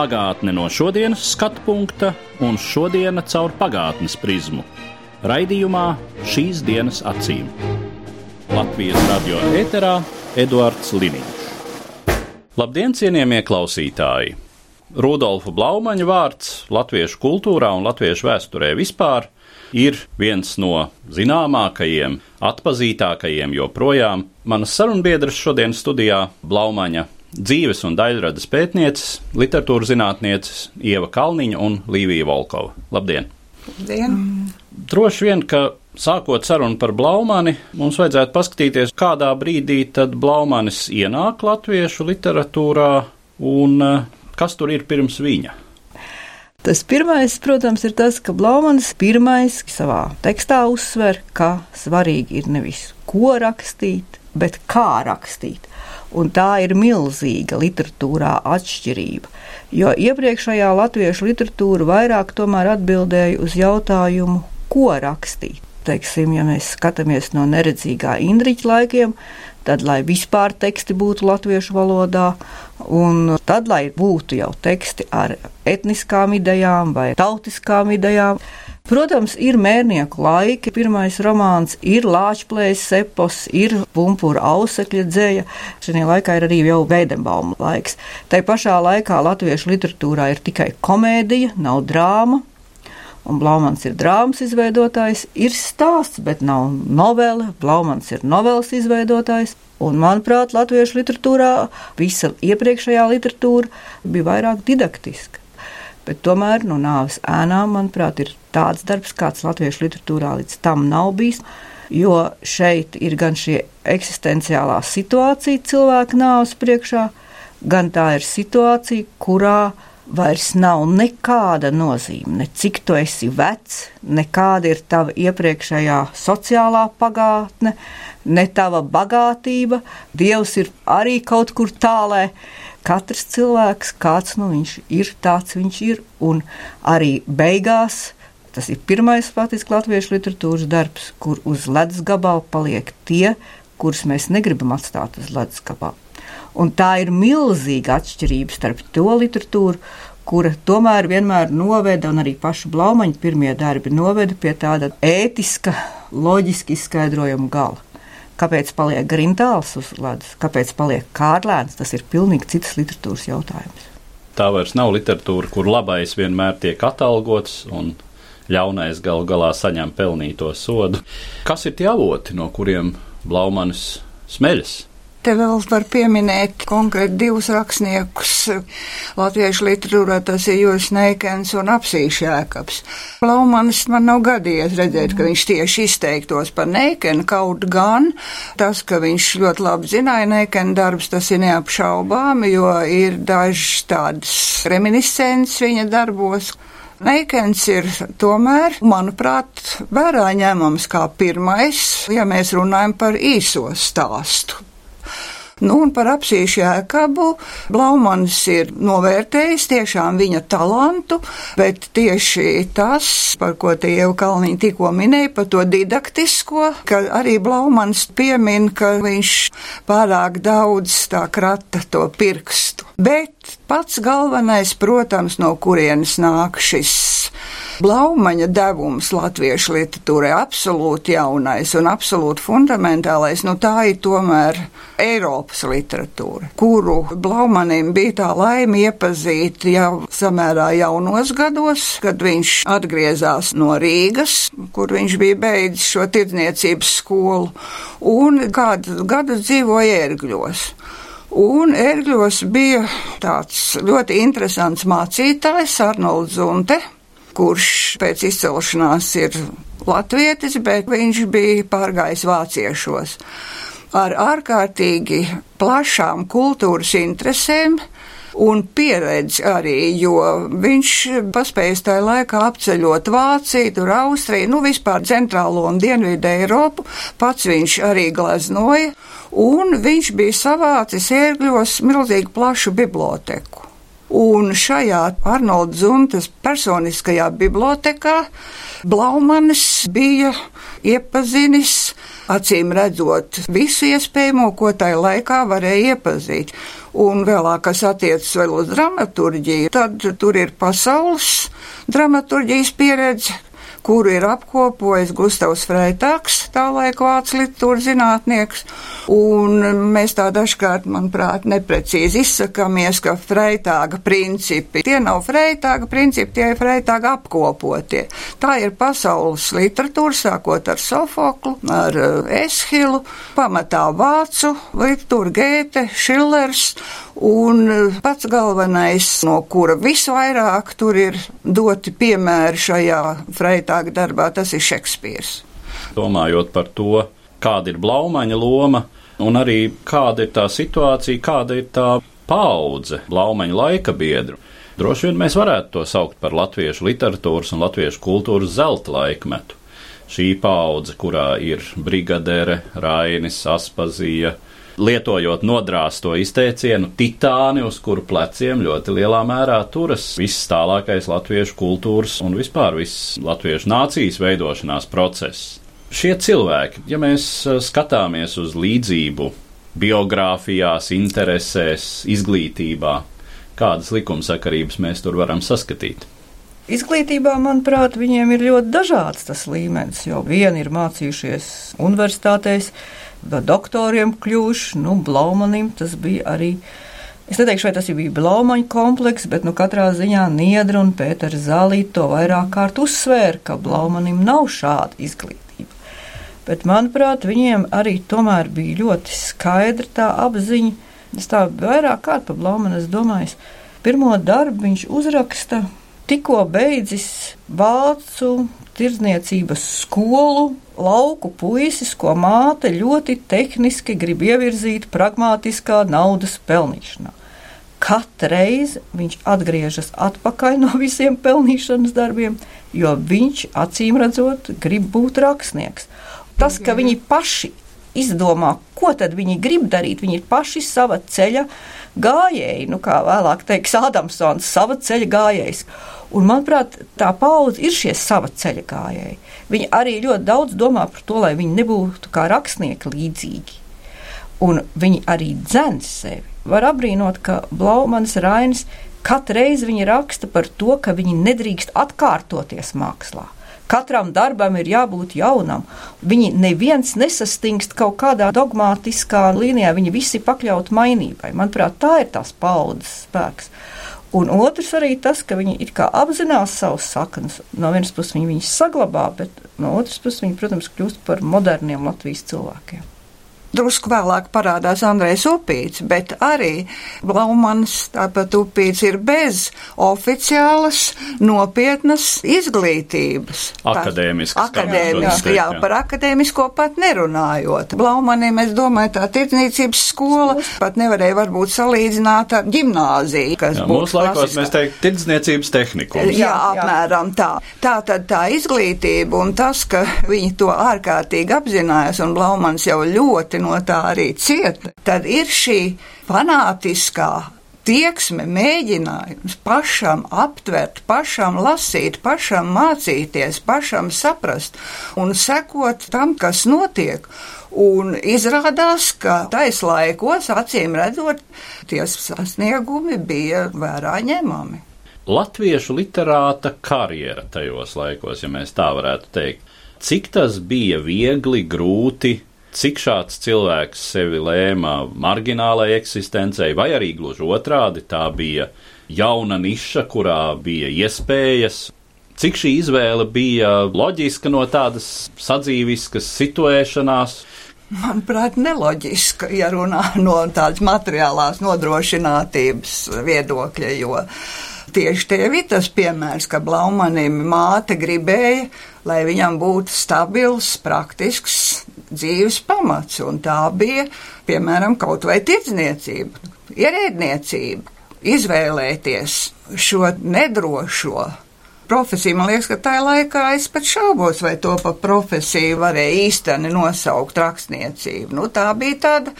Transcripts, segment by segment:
Pagātne no šodienas skatu punkta un šodienas caur pagātnes prizmu. Raidījumā šīs dienas acīm. Latvijas radio eterā Eduards Liniņš. Labdien, cienījamie klausītāji! Rudolfa Blaumaņa vārds latviešu kultūrā un latviešu vēsturē vispār ir viens no zināmākajiem, atpazītākajiem joprojām. Manas sarunbiedras šodien studijā Blaumaņa dzīves un daļradas pētnieces, literatūras zinātnieces Ieva Kalniņa un Līvija Volkova. Labdien! Labdien! Droši vien, ka sākot sarunu par Blaumani, mums vajadzētu paskatīties, kādā brīdī tad Blaumanis ienāk latviešu literatūrā un eh, kas tur ir pirms viņa. Tas pirmais, protams, ir tas, ka Blaumans pirmais savā tekstā uzsver, ka svarīgi ir nevis ko rakstīt, bet kā rakstīt. Un tā ir milzīga literatūrā atšķirība. Jo iepriekšējā latviešu literatūra vairāk atbildēja uz jautājumu, ko rakstīt. Teiksim, ja mēs skatāmies no neredzīgā Indriča laikiem, tad, lai vispār teksti būtu latviešu valodā, un tad, lai būtu jau teksti ar etniskām idejām vai tautiskām idejām. Protams, ir mērnieku laiki. Pirmais romāns ir Lāčplējas epos, ir Pumpura ausekļa dzēja. Šajā laikā ir arī jau Veidenbauma laiks. Tai pašā laikā latviešu literatūrā ir tikai komēdija, nav drāma. Un Blaumans ir drāmas izveidotājs, ir stāsts, bet nav novele. Blaumans ir noveles izveidotājs. Un, manuprāt, latviešu literatūrā visa iepriekšējā literatūra bija vairāk didaktiska. Bet tomēr no nāves ēnām, manuprāt, ir tāds darbs, kāds latviešu literatūrā līdz tam nav bijis. Jo šeit ir gan šī eksistenciālā situācija cilvēka nāves priekšā, gan tā ir situācija, kurā vairs nav nekāda nozīme, ne cik tu esi vecs, nekāda ir tava iepriekšējā sociālā pagātne, ne tava bagātība. Dievs ir arī kaut kur tālē. Katrs cilvēks, kāds nu viņš ir, tāds viņš ir. Un arī beigās tas ir pirmais faktiski latviešu literatūras darbs, kur uz ledus gabala paliek tie, kurus mēs negribam atstāt uz ledus gabala. Un tā ir milzīga atšķirība starp to literatūru, kura tomēr vienmēr noveda, un arī pašu Blaumaņa pirmie darbi noveda pie tāda ētiska, loģiski izskaidrojuma gala. Kāpēc paliek grintāls uz ledus, kāpēc paliek kārlēns, tas ir pilnīgi cits literatūras jautājums. Tā vairs nav literatūra, kur labais vienmēr tiek atalgots un ļaunais galu galā saņem pelnīto sodu. Kas ir tie avoti, no kuriem Blaumanis smeļas? Te vēl var pieminēt konkrēti divus rakstniekus latviešu literatūrā, tas ir Jūras Neikens un Apsīša Jēkabs. Laumanis man nav gadījies redzēt, ka viņš tieši izteiktos par Neikenu, kaut gan tas, ka viņš ļoti labi zināja Neikenu darbus, tas ir neapšaubām, jo ir dažs tādas reminiscences viņa darbos. Neikens ir tomēr, manuprāt, vērā ņemams kā pirmais, ja mēs runājam par īso stāstu. Nu, un par apsīšu jēkabu Blaumans ir novērtējis tiešām viņa talantu, bet tieši tas, par ko te jau Kalniņa tikko minēja, par to didaktisko, ka arī Blaumans piemin, ka viņš pārāk daudz tā krata to pirkstu. Bet pats galvenais, protams, no kurienes nāk šis Blaumaņa devums latviešu literatūrai absolūti jaunais un absolūti fundamentālais, nu tā ir tomēr Eiropas literatūra, kuru Blaumanim bija tā laime iepazīt jau samērā jaunos gados, kad viņš atgriezās no Rīgas, kur viņš bija beidzis šo tirdzniecības skolu, un kādu gadu dzīvoja ērgļos. Un ērgļos bija tāds ļoti interesants mācītājs, Arnolds Zunte, kurš pēc izcelšanās ir latvietis, bet viņš bija pārgājis vāciešos. Ar ārkārtīgi plašām kultūras interesēm, un pieredzi arī, jo viņš paspējas tajā laikā apceļot Vāciju, tur Austriju, nu vispār centrālo un dienvidu Eiropu, pats viņš arī gleznoja, un viņš bija savācis ērgļos milzīgu plašu biblioteku. Un šajā Arnolda Zuntas personiskajā bibliotekā Blaumanis bija iepazinis, acīm redzot, visu iespējamo, ko tajā laikā varēja iepazīt. Un vēlāk, kas attiecas vēl uz dramaturģiju, tad tur ir pasaules dramaturģijas pieredze, kuru ir apkopojis Gustavs Freitāks, tā laika vācu literatūras zinātnieks, un mēs tā dažkārt, manuprāt, neprecīzi izsakamies, ka Freitāga principi, tie nav Freitāga principi, tie ir Freitāga apkopotie. Tā ir pasaules literatūra, sākot ar Sofoklu, ar eh, Eshilu, pamatā vācu literatūra Gēte, Šillers, Un eh, pats galvenais, no kura visvairāk tur ir doti piemēri šajā freitāga darbā, tas ir Šekspīrs. Domājot par to, kāda ir blaumaņa loma un arī kāda ir tā situācija, kāda ir tā paudze blaumaņa laika biedru. Droši vien mēs varētu to saukt par latviešu literatūras un latviešu kultūras zelta laikmetu. Šī paudze, kurā ir brigadere, Rainis, Aspazija, lietojot nodrāsto izteicienu titāni, uz kuru pleciem ļoti lielā mērā turas viss tālākais latviešu kultūras un vispār viss latviešu nācijas veidošanās process. Šie cilvēki, ja mēs eh, skatāmies uz līdzību biogrāfijās, interesēs, izglītībā, kādas likumsakarības mēs tur varam saskatīt? Izglītībā, manuprāt, viņiem ir ļoti dažāds tas līmenis, jo vieni ir mācījušies universitātēs, doktoriem kļuvuši. Nu, Blaumanim tas bija arī. Es neteikšu, vai tas bija Blaumaņa komplekss, bet nu, katrā ziņā Niedra un Pēters Zālīte to vairāk kārt uzsvēra, ka Blaumanim nav šāda izglītība. Bet, manuprāt, viņiem arī tomēr bija ļoti skaidra tā apziņa. Es tā vairāk kārt pa Blaumanu domāju, pirmo darbu viņš uzraksta tikko beidzis vācu tirdzniecības skolu lauku puisis, ko māte ļoti tehniski grib ievirzīt pragmatiskā naudas pelnīšanā. Katru reizi viņš atgriežas atpakaļ no visiem pelnīšanas darbiem, jo viņš acīm redzot, grib būt rakstnieks. Tas, ka viņi paši izdomā, ko tad viņi grib darīt, viņi ir paši sava ceļa gājēji, nu kā vēlāk teiks Ādamsons, sava ceļa gājējs. Un, manuprāt, tā paudze ir šie sava ceļa gājēji. Viņi arī ļoti daudz domā par to, lai viņi nebūtu kā rakstnieki līdzīgi. Un viņi arī dzēns sevi. Var apbrīnot, ka Blaumans Rainis katru reizi raksta par to, ka viņi nedrīkst atkārtoties mākslā. Katram darbam ir jābūt jaunam. Viņi neviens nesastingst kaut kādā dogmatiskā līnijā, viņi visi pakļaut mainībai. Manuprāt, tā ir tās paudzes spēks. Un otrs arī tas, ka viņi apzinās savus saknes. No vienas puses viņi viņus saglabā, bet no otras puses viņi, protams, kļūst par moderniem Latvijas cilvēkiem. Drusku vēlāk parādās Andrejs Upīts, bet arī Blaumans, tāpat Upīts ir bez oficiālas, nopietnas izglītības. Akadēmiskas. Akadēmiski, jā, par akadēmisko pat nerunājot. Blaumanim, es domāju, tā tirdzniecības skola pat nevarēja varbūt salīdzināt ar ģimnāziju, kas jā, būtu. Mūsu laikos klasiskā. mēs teikt tirdzniecības tehnikums. Jā, apmēram tā. Tā tad tā izglītība un tas, ka viņi to ārkārtīgi apzinājās un Blaumans jau ļoti no tā arī cieta, tad ir šī fanātiskā tieksme, mēģinājums pašam aptvert, pašam lasīt, pašam mācīties, pašam saprast un sekot tam, kas notiek. Un izrādās, ka taislaikos, acīm redzot, tie sasniegumi bija vērā ņemami. Latviešu literāta karjera tajos laikos, ja mēs tā varētu teikt. Cik tas bija viegli, grūti, cik šāds cilvēks sevi lēma marginālai eksistencei, vai arī gluži otrādi, tā bija jauna niša, kurā bija iespējas. Cik šī izvēle bija loģiska no tādas sadzīviskas situēšanās, Manuprāt, neloģiska, ja runā no tādas materiālās nodrošinātības viedokļa, jo tieši tev ir tas piemērs, ka Blaumanim māte gribēja, lai viņam būtu stabils, praktisks dzīves pamats, un tā bija, piemēram, kaut vai tirdzniecība, ierēdniecība. izvēlēties šo nedrošo profesiju. Man liekas, ka tajā laikā es pat šaubos, vai to par profesiju varēja īsteni nosaukt rakstniecību. Nu, tā bija tāda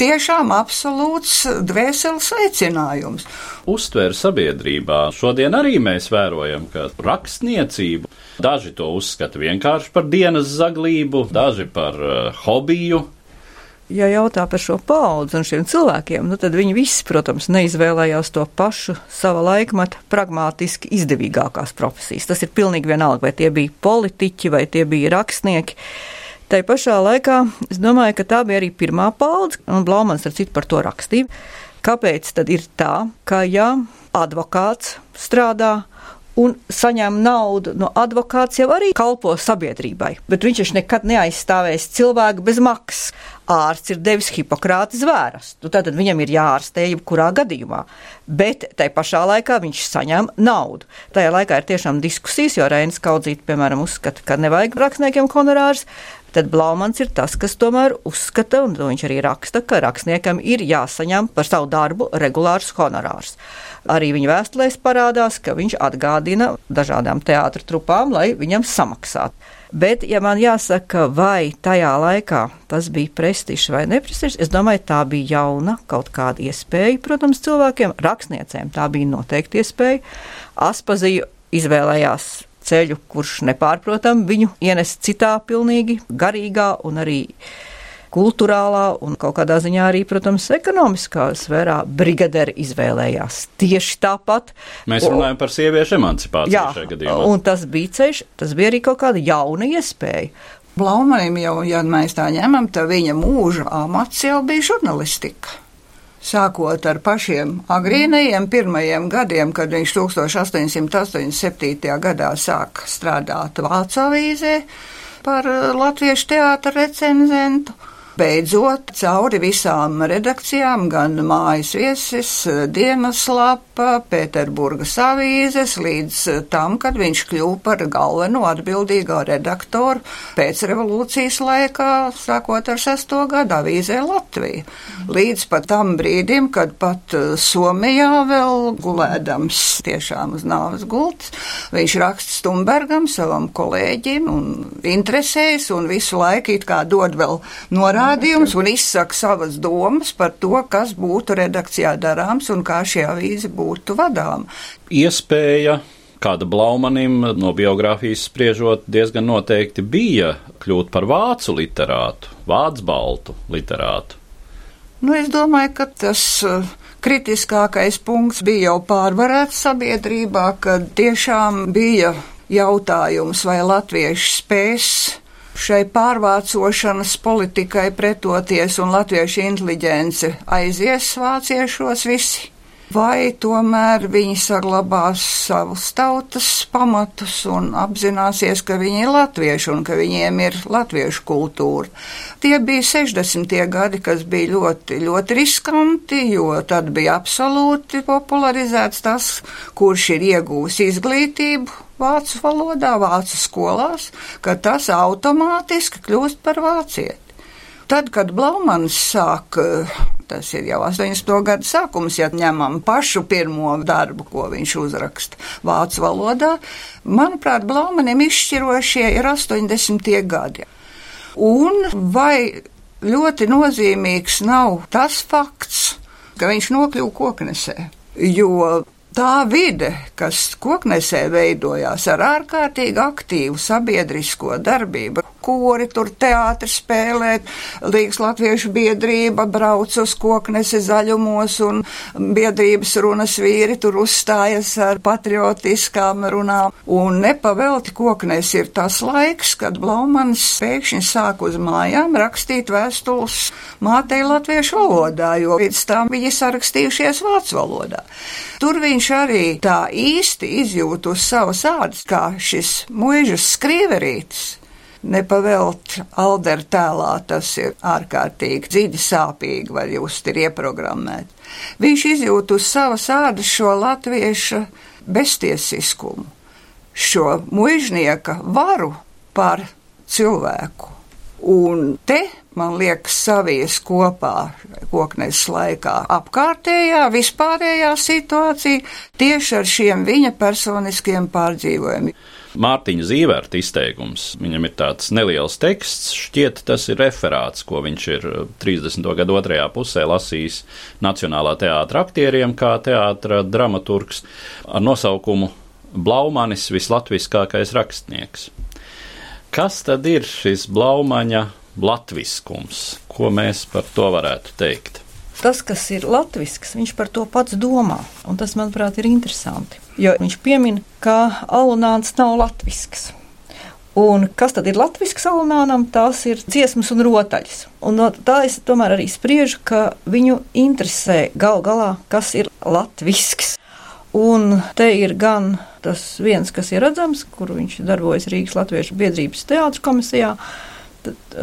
tiešām absolūts dvēseles aicinājums. Uztver sabiedrībā šodien arī mēs vērojam, ka rakstniecību daži to uzskata vienkārši par dienas zaglību, daži par uh, hobiju, ja jautā par šo paudzi un šiem cilvēkiem, nu tad viņi visi, protams, neizvēlējās to pašu sava laikmeta pragmatiski izdevīgākās profesijas. Tas ir pilnīgi vienalga, vai tie bija politiķi, vai tie bija rakstnieki. Tā pašā laikā es domāju, ka tā bija arī pirmā paudze, un Blaumans ar citu par to rakstīja. Kāpēc tad ir tā, ka ja advokāts strādā un saņem naudu no advokāts, jau arī kalpo sabiedrībai. Bet viņš taču nekad neaizstāvēs cilvēku bez maksas. Ārsts ir devis Hipokrāta zvērstu, tātad viņam ir jāārstē jebkurā gadījumā. Bet tai pašā laikā viņš saņem naudu. Tajā laikā ir tiešām diskusijas, jo Reinas Kaudzīte, piemēram, uzskata, ka nevajag rakstniekiem honorārus, tad Blaumans ir tas, kas tomēr uzskata, un viņš arī raksta, ka rakstniekam ir jāsaņem par savu darbu regulārs honorārs. Arī viņa vēstulēs parādās, ka viņš atgādina dažādām teātru trupām, lai viņam samaksātu. Bet, ja man jāsaka, vai tajā laikā tas bija prestižs vai neprestižs, es domāju, tā bija jauna kaut kāda iespēja, protams, cilvēkiem, rakstniecēm tā bija noteikti iespēja. Aspazija izvēlējās ceļu, kurš nepārprotam viņu ienes citā pilnīgi garīgā un arī kultūrālā un kaut kādā ziņā arī, protams, ekonomiskā sfērā brigaderi izvēlējās tieši tāpat. Mēs runājam par sieviešu emancipāciju Jā, šajā gadījumā. Un tas bija ceļš, tas bija arī kaut kāda jauna iespēja. Blaumanim jau, ja mēs tā ņemam, tad viņa mūža amats jau bija žurnālistika. Sākot ar pašiem agrīnajiem pirmajiem gadiem, kad viņš 1887. gadā sāka strādāt Vācu avīzē par latviešu teātra recenzentu beidzot cauri visām redakcijām, gan mājas viesis, dienas lapa, Pēterburgas avīzes, līdz tam, kad viņš kļuva par galveno atbildīgā redaktoru pēc revolūcijas laikā, sākot ar sesto gadu avīzē Latvija. Līdz pat tam brīdim, kad pat Somijā vēl gulēdams tiešām uz nāves gultas, viņš raksta Stumbergam, savam kolēģim, un interesējas, un visu laiku it kā dod vēl norādījumu norādījums un izsaka savas domas par to, kas būtu redakcijā darāms un kā šī avīze būtu vadām. Iespēja kāda Blaumanim no biogrāfijas spriežot, diezgan noteikti bija kļūt par vācu literātu, vācu baltu literātu. Nu, es domāju, ka tas uh, kritiskākais punkts bija jau pārvarēts sabiedrībā, kad tiešām bija jautājums, vai latvieši spēs šai pārvācošanas politikai pretoties un latviešu inteliģence aizies vāciešos visi? Vai tomēr viņi saglabās savus tautas pamatus un apzināsies, ka viņi ir latvieši un ka viņiem ir latviešu kultūra? Tie bija 60. gadi, kas bija ļoti, ļoti riskanti, jo tad bija absolūti popularizēts tas, kurš ir iegūs izglītību, vācu valodā, vācu skolās, ka tas automātiski kļūst par vācieti. Tad, kad Blaumans sāk, tas ir jau 80. gada sākums, ja ņemam pašu pirmo darbu, ko viņš uzraksta vācu valodā, manuprāt, Blaumanim izšķirošie ir 80. gadi. Un vai ļoti nozīmīgs nav tas fakts, ka viņš nokļuva koknesē? Jo tā vide, kas koknesē veidojās ar ārkārtīgi aktīvu sabiedrisko darbību, kori tur teātri spēlēt, Līgas latviešu biedrība brauc uz koknesi zaļumos un biedrības runas vīri tur uzstājas ar patriotiskām runām. Un nepavelti koknes ir tas laiks, kad Blaumans pēkšņi sāk uz mājām rakstīt vēstules mātei latviešu valodā, jo līdz tam viņi sarakstījušies vācu valodā. Tur viņš arī tā īsti izjūt uz savas ādas, kā šis mūžas skrieverītis Nepavelt Aldera tēlā tas ir ārkārtīgi dziļi sāpīgi, var just ir ieprogrammēt. Viņš izjūt uz savas ādas šo latvieša beztiesiskumu, šo mužnieka varu par cilvēku. Un te, man liekas, savies kopā koknes laikā apkārtējā, vispārējā situācija tieši ar šiem viņa personiskiem pārdzīvojumiem. Mārtiņa Zīvērta izteikums. Viņam ir tāds neliels teksts, šķiet, tas ir referāts, ko viņš ir 30. gadu otrajā pusē lasījis Nacionālā teātra aktieriem kā teātra dramaturgs ar nosaukumu Blaumanis vislatviskākais rakstnieks. Kas tad ir šis blaumaņa latviskums? Ko mēs par to varētu teikt? Tas, kas ir latvisks, viņš par to pats domā. Un tas, manuprāt, ir interesanti. Jo viņš piemin, ka alunāns nav latvisks. Un kas tad ir latviešu salonānam? Tās ir dziesmas un rotaļas. Un no tā es tomēr arī spriežu, ka viņu interesē gal galā, kas ir latviešu. Un te ir gan tas viens, kas ir redzams, kur viņš darbojas Rīgas Latviešu biedrības teātris komisijā.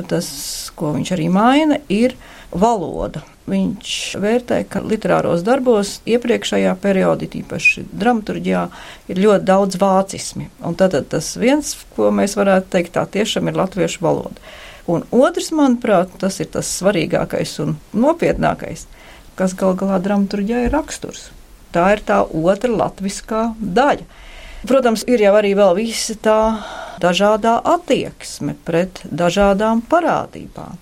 Tas, ko viņš arī maina, ir valoda. Viņš vērtē, ka literāros darbos iepriekšējā periodā, tīpaši dramaturgijā, ir ļoti daudz vācismi. Un tad tas viens, ko mēs varētu teikt, tā tiešām ir latviešu valoda. Un otrs, manuprāt, tas ir tas svarīgākais un nopietnākais, kas gal galā dramaturgijā ir raksturs. Tā ir tā otra latviskā daļa. Protams, ir jau arī visa tā dažādā attieksme pret dažādām parādībām.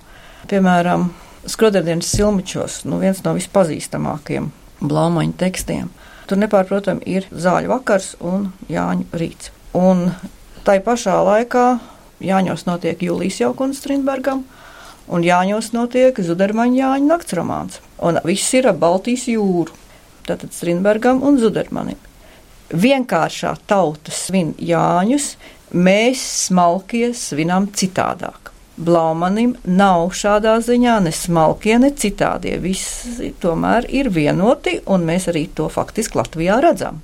Piemēram, Skroderdienas silmičos, nu viens no vispazīstamākajiem blaumaņu tekstiem. Tur nepārprotami ir zāļu vakars un Jāņu rīts. Un tai pašā laikā Jāņos notiek Jūlijas Jaukunas Strindbergam, un Jāņos notiek Zudermaņa Jāņa naktsromāns. Un viss ir ap Baltijas jūru tātad Strindbergam un Zudermanim. Vienkāršā tauta svin Jāņus, mēs smalkie svinam citādāk. Blaumanim nav šādā ziņā ne smalkie, ne citādie. Visi tomēr ir vienoti, un mēs arī to faktiski Latvijā redzam.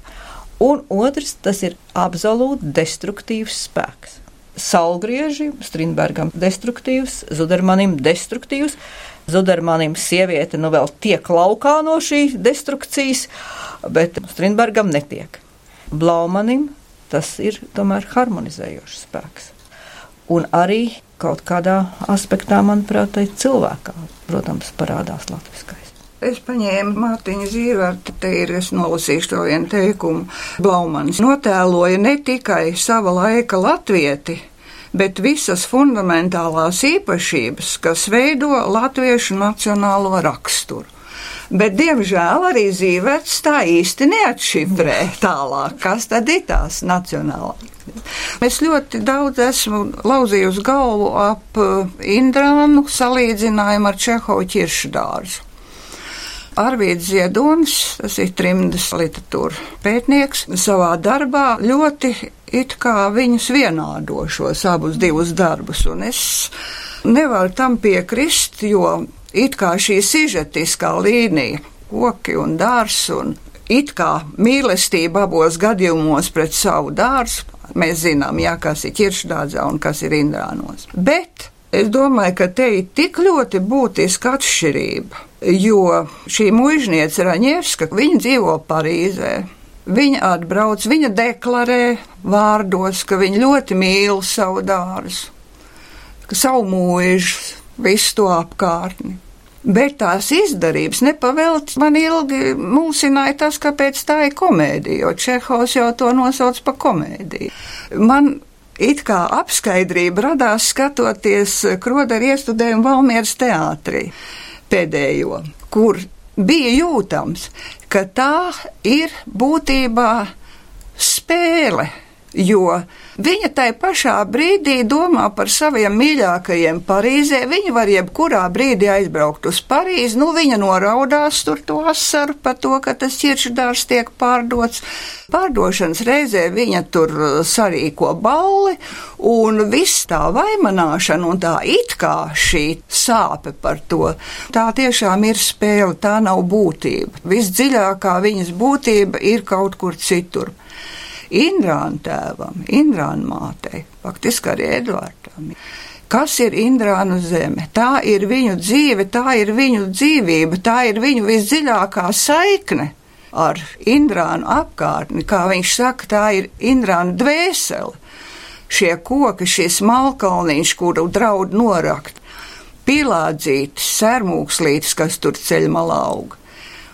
Un otrs, tas ir absolūti destruktīvs spēks. Saulgrieži, Strindbergam destruktīvs, Zudermanim destruktīvs, Zudermanim sieviete nu vēl tiek laukā no šīs destrukcijas, bet Strindbergam netiek. Blaumanim tas ir tomēr harmonizējošs spēks. Un arī kaut kādā aspektā, manuprāt, cilvēkā, protams, parādās latviskais. Es paņēmu Mārtiņu Zīvertu, te ir, es nolasīšu to vienu teikumu. Blaumans notēloja ne tikai sava laika latvieti, bet visas fundamentālās īpašības, kas veido latviešu nacionālo raksturu. Bet, diemžēl, arī Zīvērts tā īsti neatšifrē tālāk, kas tad ir tās nacionālās. Es ļoti daudz esmu lauzījusi galvu ap uh, Indrānu salīdzinājumu ar Čehovu ķiršdārzu. Arvīds Ziedonis, tas ir trimdas literatūra pētnieks, savā darbā ļoti it kā viņus vienādo šos abus divus darbus, un es nevaru tam piekrist, jo it kā šī sižetiskā līnija, koki un dārs un it kā mīlestība abos gadījumos pret savu dārzu, mēs zinām, jā, kas ir ķiršdādzā un kas ir indrānos. Bet Es domāju, ka te ir tik ļoti būtiska atšķirība, jo šī muizniece Raņevska, viņa dzīvo Parīzē. Viņa atbrauc, viņa deklarē vārdos, ka viņa ļoti mīl savu dārzu, savu mūžu, visu to apkārtni. Bet tās izdarības nepavēlts man ilgi mulsināja tas, kāpēc tā ir komēdija, jo Čehovs jau to nosauc par komēdiju. Man it kā apskaidrība radās skatoties Kroderu iestudējumu Valmieras teātrī pēdējo, kur bija jūtams, ka tā ir būtībā spēle jo viņa tai pašā brīdī domā par saviem mīļākajiem Parīzē. Viņa var jebkurā brīdī aizbraukt uz Parīzi, nu viņa noraudās tur to asaru par to, ka tas ķiršdārs tiek pārdots. Pārdošanas reizē viņa tur uh, sarīko balli, un viss tā vaimanāšana un tā it kā šī sāpe par to, tā tiešām ir spēle, tā nav būtība. Visdziļākā viņas būtība ir kaut kur citur. Indrāna tēvam, Indrāna mātei, faktiski arī Edvardam. Kas ir Indrānu zeme? Tā ir viņu dzīve, tā ir viņu dzīvība, tā ir viņu visdziļākā saikne ar Indrānu apkārtni. Kā viņš saka, tā ir Indrāna dvēsele. šie koki, šis malkalniņš, kuru draud norakt, pilādzītis, sermūkslītis, kas tur ceļ malā aug.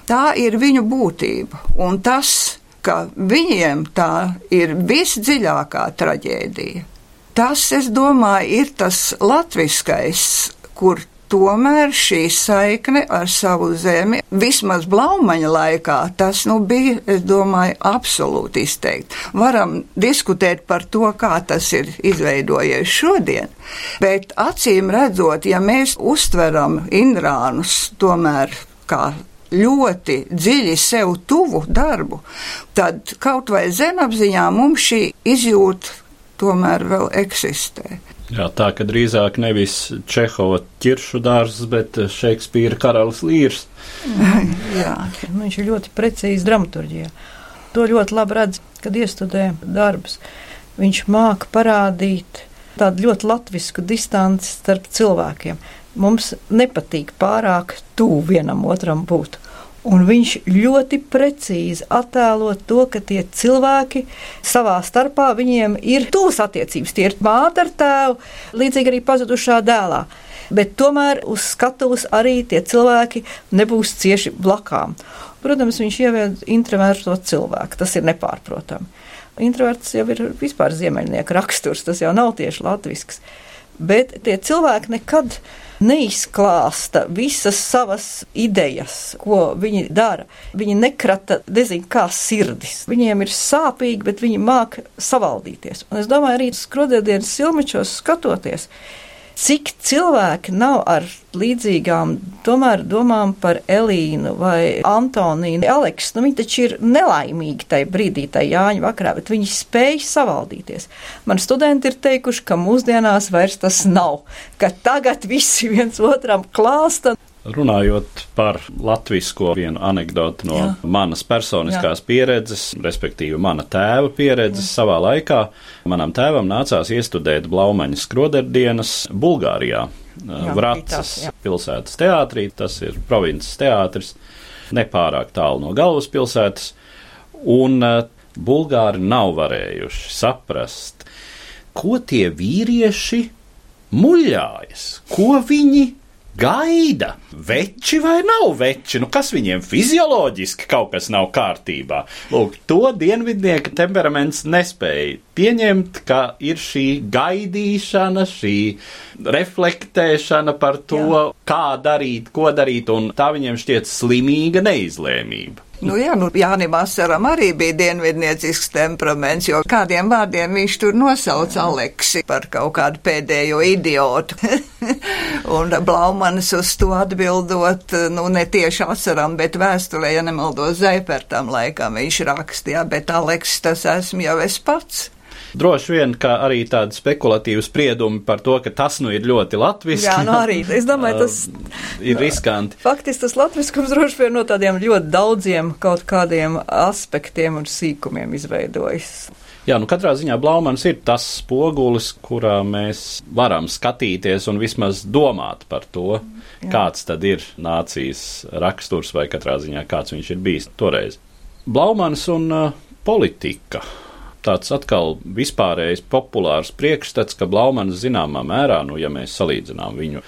Tā ir viņu būtība, un tas, ka viņiem tā ir visdziļākā traģēdija. Tas, es domāju, ir tas latviskais, kur tomēr šī saikne ar savu zemi, vismaz Blaumaņa laikā, tas nu bija, es domāju, absolūti izteikti. Varam diskutēt par to, kā tas ir izveidojies šodien, bet acīm redzot, ja mēs uztveram Indrānus tomēr kā ļoti dziļi sev tuvu darbu, tad kaut vai zemapziņā mums šī izjūta tomēr vēl eksistē. Jā, tā ka drīzāk nevis Čehova ķiršu dārzs, bet Šekspīra karalis līrs. Jā, nu, viņš ir ļoti precīzi dramaturģijā. To ļoti labi redz, kad iestudē darbus. Viņš māca parādīt tādu ļoti latvisku distanci starp cilvēkiem. Mums nepatīk pārāk tuvu vienam otram būt. Un viņš ļoti precīzi attēlo to, ka tie cilvēki savā starpā viņiem ir tuvas attiecības. Tie ir māte ar tēvu, līdzīgi arī pazudušā dēlā. Bet tomēr uz skatuves arī tie cilvēki nebūs cieši blakām. Protams, viņš ievied introverto cilvēku, tas ir nepārprotami. Introverts jau ir vispār ziemeļnieka raksturs, tas jau nav tieši latvisks. Bet tie cilvēki nekad neizklāsta visas savas idejas, ko viņi dara. Viņi nekrata, nezinu, kā sirdis. Viņiem ir sāpīgi, bet viņi māca savaldīties. Un es domāju, arī skrodēdienas silmečos skatoties, cik cilvēki nav ar līdzīgām tomēr domām par Elīnu vai Antoniju. Aleks, nu viņi taču ir nelaimīgi tajā brīdī, tajā Jāņa vakarā, bet viņi spēj savaldīties. Man studenti ir teikuši, ka mūsdienās vairs tas nav, ka tagad visi viens otram klāsta. Runājot par latviešu vienu anekdoti no Jā. manas personiskās Jā. pieredzes, respektīvi mana tēva pieredzes Jā. savā laikā, manam tēvam nācās iestudēt Blaumaņa skroderdienas Bulgārijā. Jā, Vracas pilsētas teātrī, tas ir provinces teātris, nepārāk tālu no galvaspilsētas, un uh, Bulgāri nav varējuši saprast, ko tie vīrieši muļājas, ko viņi gaida, veči vai nav veči, nu kas viņiem fizioloģiski kaut kas nav kārtībā. Lūk, to dienvidnieka temperaments nespēja pieņemt, ka ir šī gaidīšana, šī reflektēšana par to, Jā. kā darīt, ko darīt, un tā viņiem šķiet slimīga neizlēmība. Nu, jā, nu, Jānim Asaram arī bija dienvidniecisks temperaments, jo kādiem vārdiem viņš tur nosauca Aleksi par kaut kādu pēdējo idiotu. un Blaumanis uz to atbildot, nu, ne tieši Asaram, bet vēstulē, ja nemaldos Zeipertam laikam viņš rakstīja, bet Aleks tas esmu jau es pats. Droši vien, ka arī tādi spekulatīvi spriedumi par to, ka tas nu ir ļoti latviski. Jā, nu arī. Es domāju, tas ir riskanti. Faktiski tas latviskums droši vien no tādiem ļoti daudziem kaut kādiem aspektiem un sīkumiem izveidojas. Jā, nu katrā ziņā Blaumans ir tas spogulis, kurā mēs varam skatīties un vismaz domāt par to, Jā. kāds tad ir nācijas raksturs vai katrā ziņā kāds viņš ir bijis toreiz. Blaumans un uh, politika tāds atkal vispārējais populārs priekšstats, ka Blaumans zināmā mērā, nu, ja mēs salīdzinām viņu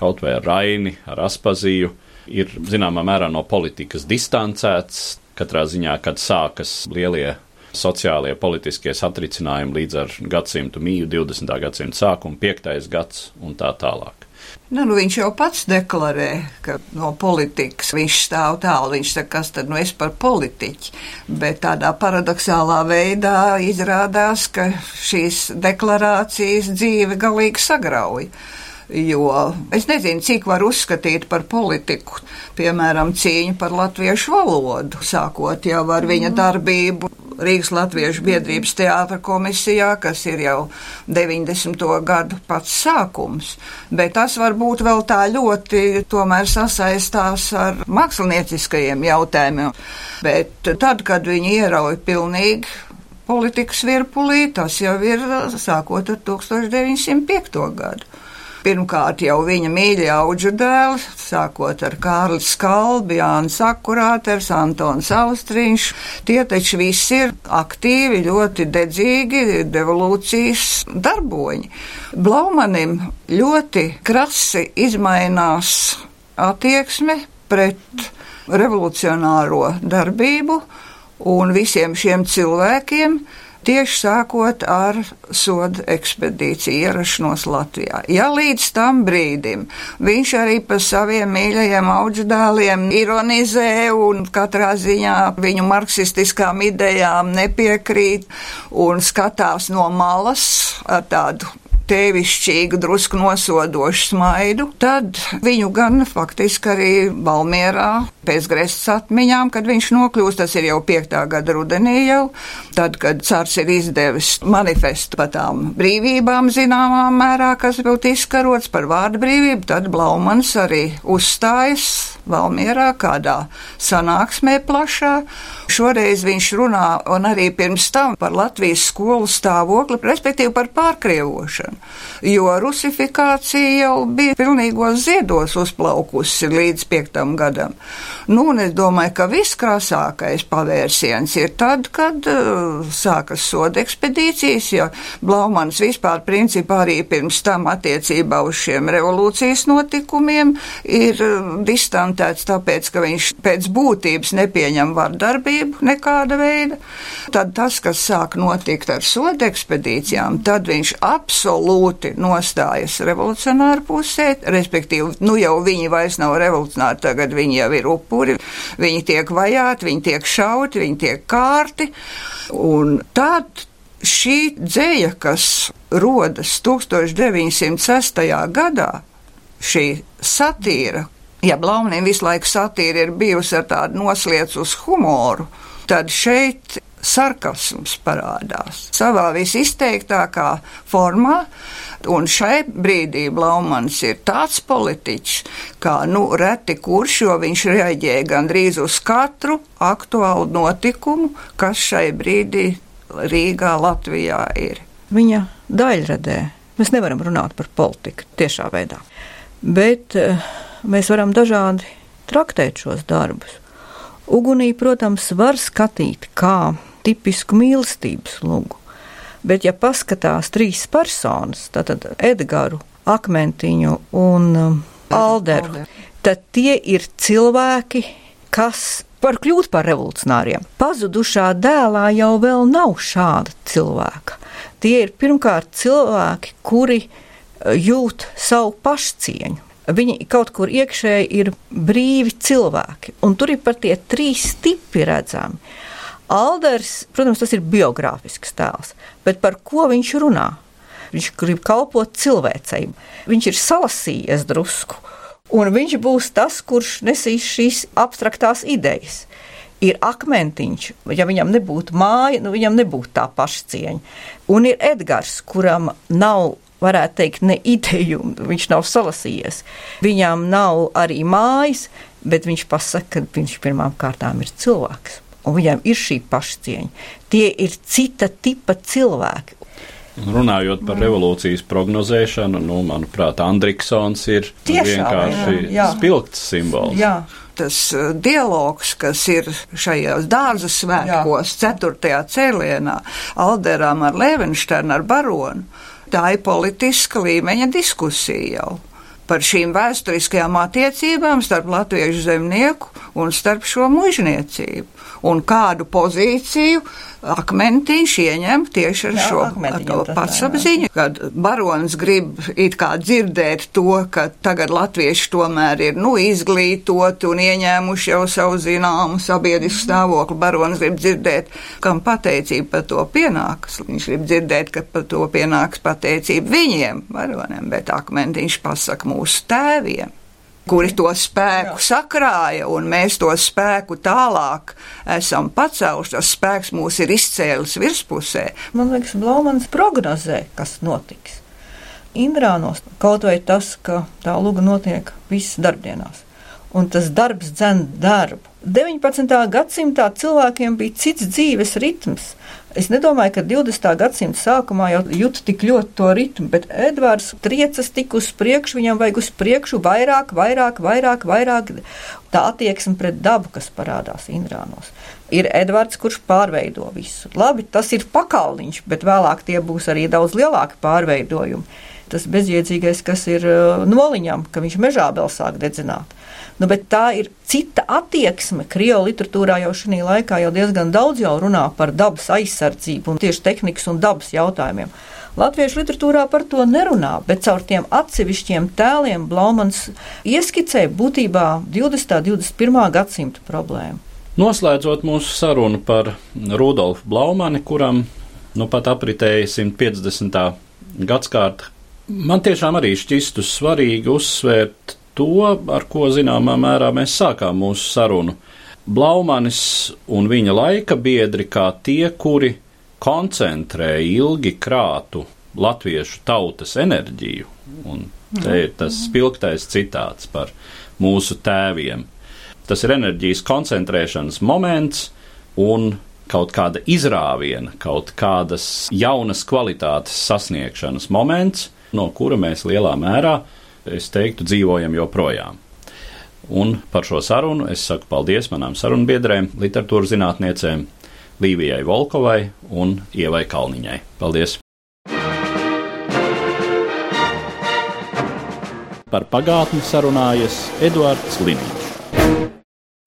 kaut vai ar Raini, ar Aspaziju, ir zināmā mērā no politikas distancēts. Katrā ziņā, kad sākas lielie sociālie, politiskie satricinājumi līdz ar gadsimtu mīju, 20. gadsimta sākumu, 5. gads un tā tālāk. Nu, nu, viņš jau pats deklarē, ka no politikas viņš stāv tālu. Viņš saka, kas tad nu es par politiķi. Bet tādā paradoxālā veidā izrādās, ka šīs deklarācijas dzīve galīgi sagrauj. Jo es nezinu, cik var uzskatīt par politiku, piemēram, cīņu par latviešu valodu, sākot jau ar viņa darbību Rīgas Latviešu biedrības teātra komisijā, kas ir jau 90. gadu pats sākums. Bet tas varbūt vēl tā ļoti tomēr sasaistās ar mākslinieckajiem jautājumiem. Bet tad, kad viņi ierauj pilnīgi politikas virpulī, tas jau ir sākot ar 1905. gadu. Pirmkārt, jau viņa mīļie auģu dēli, sākot ar Kārli Skalbi, Jānis Akurāters, Antons Austriņš. Tie taču visi ir aktīvi, ļoti dedzīgi revolūcijas darboņi. Blaumanim ļoti krasi izmainās attieksme pret revolucionāro darbību un visiem šiem cilvēkiem tieši sākot ar soda ekspedīciju ierašanos Latvijā. Ja līdz tam brīdim viņš arī par saviem mīļajiem auģu dēliem ironizē un katrā ziņā viņu marksistiskām idejām nepiekrīt un skatās no malas ar tādu tēvišķīgu, drusku nosodošu smaidu, tad viņu gan faktiski arī Valmierā pēc Grestas atmiņām, kad viņš nokļūst, tas ir jau piektā gada rudenī jau, tad, kad cars ir izdevis manifestu par tām brīvībām zināmā mērā, kas būtu izkarots par vārdu brīvību, tad Blaumans arī uzstājas Valmierā kādā sanāksmē plašā. Šoreiz viņš runā un arī pirms tam par Latvijas skolu stāvokli, respektīvi par pārkrievošanu jo rusifikācija jau bija pilnīgos ziedos uzplaukusi līdz piektam gadam. Nu, un es domāju, ka viskrāsākais pavērsiens ir tad, kad uh, sākas soda ekspedīcijas, jo Blaumans vispār principā arī pirms tam attiecībā uz šiem revolūcijas notikumiem ir uh, distantēts tāpēc, ka viņš pēc būtības nepieņem vardarbību nekāda veida. Tad tas, kas sāk notikt ar soda ekspedīcijām, tad viņš absolūti nostājas revolucionāru pusē, respektīvi, nu jau viņi vairs nav revolucionāri, tagad viņi jau ir upuri, viņi tiek vajāti, viņi tiek šauti, viņi tiek kārti, un tad šī dzēja, kas rodas 1906. gadā, šī satīra, ja Blaunim visu laiku satīra ir bijusi ar tādu noslēdzu uz humoru, tad šeit sarkasms parādās savā visizteiktākā formā. Un šai brīdī Blaumans ir tāds politiķis, kā nu reti kurš, jo viņš reaģēja gandrīz uz katru aktuālu notikumu, kas šai brīdī Rīgā, Latvijā ir. Viņa daļradē mēs nevaram runāt par politiku tiešā veidā, bet uh, mēs varam dažādi traktēt šos darbus. Ugunī, protams, var skatīt kā tipisku mīlestības lugu. Bet, ja paskatās trīs personas, tātad Edgars, Akmentiņu un um, Alderu, tad tie ir cilvēki, kas var kļūt par revolucionāriem. Pazudušā dēlā jau vēl nav šāda cilvēka. Tie ir pirmkārt cilvēki, kuri uh, jūt savu pašcieņu. Viņi kaut kur iekšēji ir brīvi cilvēki, un tur ir pat tie trīs tipi redzami. Alders, protams, tas ir biogrāfisks tēls, bet par ko viņš runā? Viņš grib kalpot cilvēcei. Viņš ir salasījies drusku, un viņš būs tas, kurš nesīs šīs abstraktās idejas. Ir akmentiņš, ja viņam nebūtu māja, nu viņam nebūtu tā pašcieņa. Un ir Edgars, kuram nav varētu teikt, ne ideju, viņš nav salasījies. Viņam nav arī mājas, bet viņš pasaka, ka viņš pirmām kārtām ir cilvēks un viņiem ir šī pašcieņa. Tie ir cita tipa cilvēki. Runājot par revolūcijas prognozēšanu, nu, manuprāt, Andriksons ir Tiešā, vienkārši jā, jā. spilgts simbols. Jā. Tas uh, dialogs, kas ir šajos dārza svētkos, jā. 4. cēlienā, Alderām ar Levenšternu, ar Baronu, tā ir politiska līmeņa diskusija jau par šīm vēsturiskajām attiecībām starp latviešu zemnieku un starp šo mužniecību un kādu pozīciju akmentiņš ieņem tieši ar jā, šo patsapziņu, kad barons grib it kā dzirdēt to, ka tagad latvieši tomēr ir, nu, izglītoti un ieņēmuši jau savu zināmu sabiedrisku stāvokli. Barons grib dzirdēt, kam pateicība par to pienāks. Viņš grib dzirdēt, ka par to pienāks pateicība viņiem, baroniem, bet akmentiņš pasaka mūsu tēviem kuri to spēku sakrāja, un mēs to spēku tālāk esam pacēluši. Tas spēks mūs ir izcēlis virspusē. Man liekas, Blaumans prognozē, kas notiks. Indrānos kaut vai tas, ka tā luga notiek visas darbdienās. un tas darbs dzen darbu. 19. gadsimtā cilvēkiem bija cits dzīves ritms. Es nedomāju, ka 20. gadsimta sākumā jau jūtu tik ļoti to ritmu, bet Edvards triecas tik uz priekšu, viņam vajag uz priekšu vairāk, vairāk, vairāk, vairāk. Tā attieksme pret dabu, kas parādās Indrānos. Ir Edvards, kurš pārveido visu. Labi, tas ir pakalniņš, bet vēlāk tie būs arī daudz lielāki pārveidojumi. Tas bezjēdzīgais, kas ir uh, noliņam, ka viņš mežā vēl sāk dedzināt. Nu, bet tā ir cita attieksme. Krievu literatūrā jau šajā laikā jau diezgan daudz jau runā par dabas aizsardzību un tieši tehnikas un dabas jautājumiem. Latviešu literatūrā par to nerunā, bet caur tiem atsevišķiem tēliem Blaumans ieskicē būtībā 20. un 21. gadsimta problēmu. Noslēdzot mūsu sarunu par Rudolfu Blaumani, kuram nu pat apritēja 150. gadsimta, man tiešām arī šķistu svarīgi uzsvērt to, ar ko zināmā mērā mēs sākām mūsu sarunu. Blaumanis un viņa laika biedri kā tie, kuri koncentrē ilgi krātu latviešu tautas enerģiju, un te ir tas spilgtais citāts par mūsu tēviem. Tas ir enerģijas koncentrēšanas moments un kaut kāda izrāviena, kaut kādas jaunas kvalitātes sasniegšanas moments, no kura mēs lielā mērā es teiktu, dzīvojam joprojām. Un par šo sarunu es saku paldies manām sarunbiedrēm, literatūras zinātniecēm Līvijai Volkovai un Ievai Kalniņai. Paldies! Par pagātni sarunājas Eduards Liniņš.